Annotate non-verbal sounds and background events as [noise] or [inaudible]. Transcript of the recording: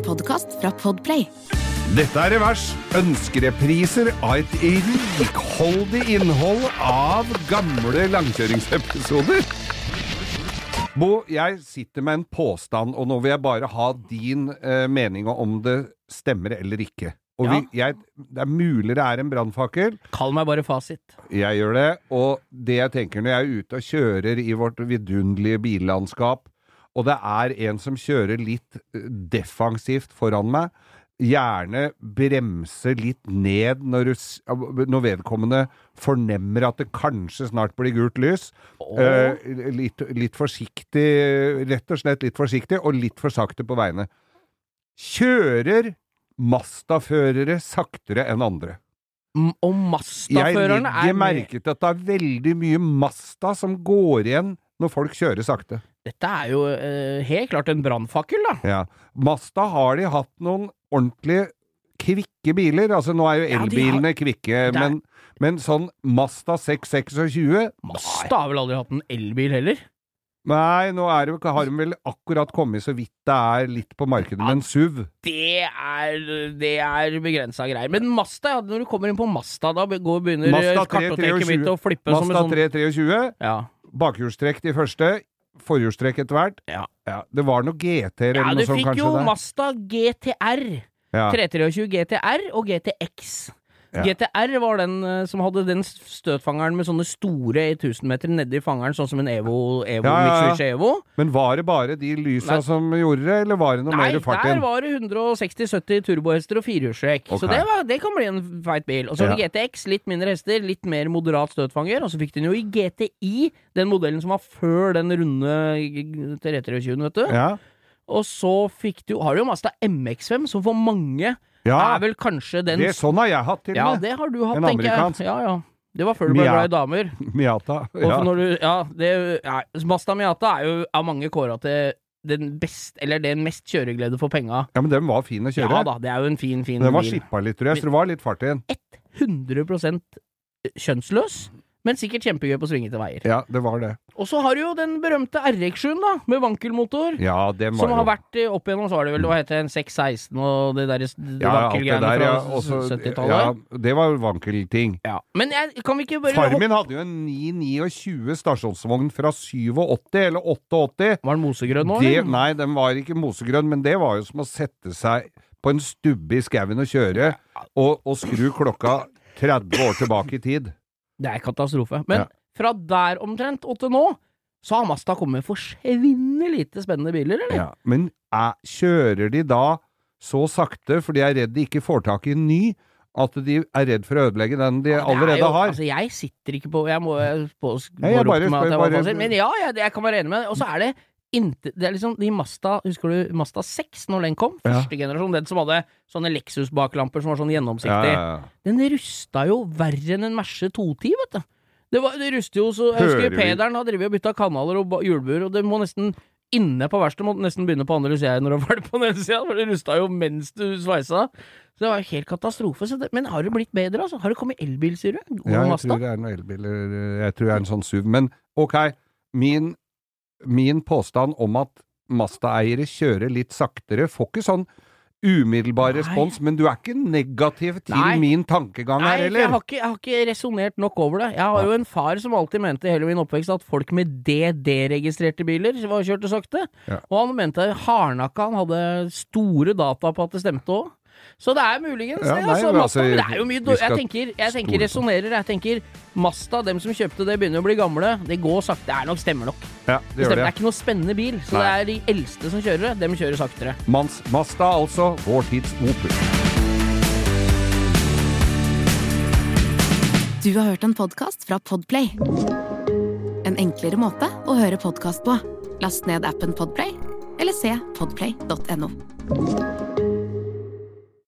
en podkast fra Podplay. Dette er Revers. Ønskerepriser av et rikholdig innhold av gamle langkjøringsepisoder. Bo, jeg sitter med en påstand, og nå vil jeg bare ha din eh, mening om det stemmer eller ikke. Og Ja. vi, jeg, det er mulig det er en brannfakkel. Kall meg bare fasit. Jeg gjør det. Og det jeg tenker når jeg er ute og kjører i vårt vidunderlige billandskap, og det er en som kjører litt eh, defensivt foran meg, gjerne bremser litt ned når, du, når vedkommende fornemmer at det kanskje snart blir gult lys. Eh, litt, litt forsiktig, rett og slett litt forsiktig, og litt for sakte på veiene. Kjører Masta-førere saktere enn andre? M- Og Jeg Masta-førerne er legger merke til at det er veldig mye Masta som går igjen når folk kjører sakte. Dette er jo eh, helt klart en brannfakkel, da. Ja. Masta har de hatt noen ordentlig kvikke biler. Altså nå er jo Ja, har- elbilene kvikke, er- men, men sånn Masta 626 Masta har vel aldri hatt en elbil heller? Nei, nå det, har de vel akkurat kommet så vidt det er litt på markedet med en SUV. Det er, det er begrensa greier. Men Masta, ja, når du kommer inn på Masta, da går, begynner kartoteket mitt å flippe som en Masta sånn 323, ja. bakhjulstrekk de første, forhjulstrekk etter hvert. Ja. det var noe GT-er ja, eller du noe sånt fikk jo der. Masta GTR. Ja. 323 GTR og GTX. Ja. GTR var den eh, som hadde den støtfangeren med sånne store 1000 meter nedi fangeren, sånn som en Evo, Evo Ja, ja, ja. Mitsubishi Evo. Men var det bare de lysa Nei. som gjorde det, eller var det noe Nei, mer fart der var det 160-70 turbohester og firehjulstrekk. okay. Så det, var, det kan bli en feit bil. Og så har du GTX, litt mindre hester, litt mer moderat støtfanger. Og så fikk den jo i GTI, den modellen som var før den runde 323, vet du. Ja. Og så fikk du, har du jo Mazda MX5, som for mange ja. er vel kanskje den Det, sånn har jeg hatt til og Ja, med. det har du hatt, En tenker amerikansk. jeg. Ja, ja. Det var før du ble glad i damer. Miata. Ja. du, ja, det, ja, Masta Miata er jo av mange kåra til den best, eller den mest kjøreglede for penga. ja, men den var fin å kjøre. Ja da, det er jo en fin, fin den var skippa litt, tror jeg, så det var litt fart i den. 100% kjønnsløs, men sikkert kjempegøy på svingete veier. Ja, det var det. Og så har du jo den berømte RX-7, da, med vankelmotor. Ja, det var Som har jo vært eh, opp igjennom, så var det vel, hva heter det, en 616 og det derre ja, vankelgreiene der, ja. fra Også, 70-tallet. ja, det var vankelting. Ja. Men jeg, kan vi ikke bare Farmen min hadde jo en 929 stasjonsvogn fra 87 eller 88. Var den mosegrønn nå, Det, nei, den var ikke mosegrønn, men det var jo som å sette seg på en stubbe i skauen og kjøre, og, og skru klokka 30 år tilbake i tid. Det er katastrofe. Men Ja. fra der omtrent og til nå, så har Mazda kommet med forsvinnende lite spennende biler, eller? Ja, men er, kjører de da så sakte, for de er redd de ikke får tak i en ny, at de er redd for å ødelegge den de Ja, er allerede jo, har? Altså, jeg sitter ikke på Jeg må jeg må Nei, jeg bare meg at jeg var bare- fasit. Men ja, jeg, jeg kan være enig med deg. Og så er det inte, det er liksom de Mazda Husker du Masta 6, når den kom? Ja. Første generasjon. Den som hadde sånne Lexus-baklamper som var sånn gjennomsiktig. ja, ja. Den rusta jo verre enn en Merce 210, vet du. Det, var, det ruster jo så Jeg husker Pederen har drevet og bytta kanaler og hjulbuer, og det må nesten Inne på verkstedet må nesten begynne på andre sida når du [laughs] ferdig på den sida, for det rusta jo mens du sveisa. Så det var helt katastrofe. Så det, men har det blitt bedre, altså? Har det kommet elbil, sier du? God Ja, jeg Masta? tror det er noen elbiler Jeg tror det er en sånn SUV. Men ok, min, min påstand om at Mazda-eiere kjører litt saktere, får ikke sånn umiddelbar Nei. respons, men du er ikke negativ til Nei. min tankegang Nei, her, for jeg har ikke, jeg har ikke resonnert nok over det. Jeg har jo en far som alltid mente i hele min oppvekst at folk med DD-registrerte biler var kjørte sakte. Ja. Og han mente hardnakka han hadde store data på at det stemte òg. Så det er muligens Ja, det. nei, Altså, Mazda, altså, men det er jo mye dårlig. Jeg tenker, jeg tenker resonnerer. Jeg tenker Masta, dem som kjøpte det, begynner å bli gamle. Det går sakte. Det er nok stemmer nok. Ja, Det, det stemmer. det er ikke noe spennende bil. Så Nei. det er de eldste som kjører det. Dem kjører saktere. Mans, Masta, altså, vår tids Opel. Du har hørt en podkast fra Podplay. En enklere måte å høre podkast på. Last ned appen Podplay, eller se podplay.no.